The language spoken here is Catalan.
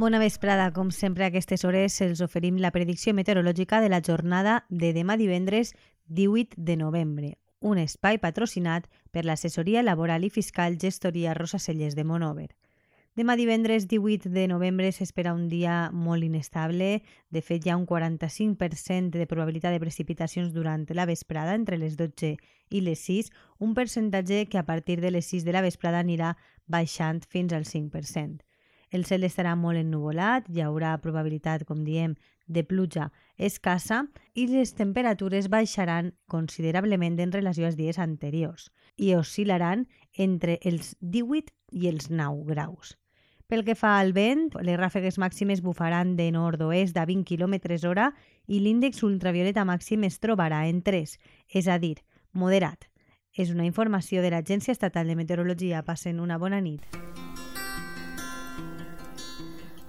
Bona vesprada. Com sempre, a aquestes hores els oferim la predicció meteorològica de la jornada de demà divendres 18 de novembre, un espai patrocinat per l'assessoria laboral i fiscal gestoria Rosa Cellers de Monover. Demà divendres 18 de novembre s'espera un dia molt inestable. De fet, hi ha un 45% de probabilitat de precipitacions durant la vesprada, entre les 12 i les 6, un percentatge que a partir de les 6 de la vesprada anirà baixant fins al 5%. El cel estarà molt ennuvolat, hi haurà probabilitat, com diem, de pluja escassa i les temperatures baixaran considerablement en relació als dies anteriors i oscil·laran entre els 18 i els 9 graus. Pel que fa al vent, les ràfegues màximes bufaran de nord-oest a 20 km hora i l'índex ultravioleta màxim es trobarà en 3, és a dir, moderat. És una informació de l'Agència Estatal de Meteorologia. Passen una bona nit.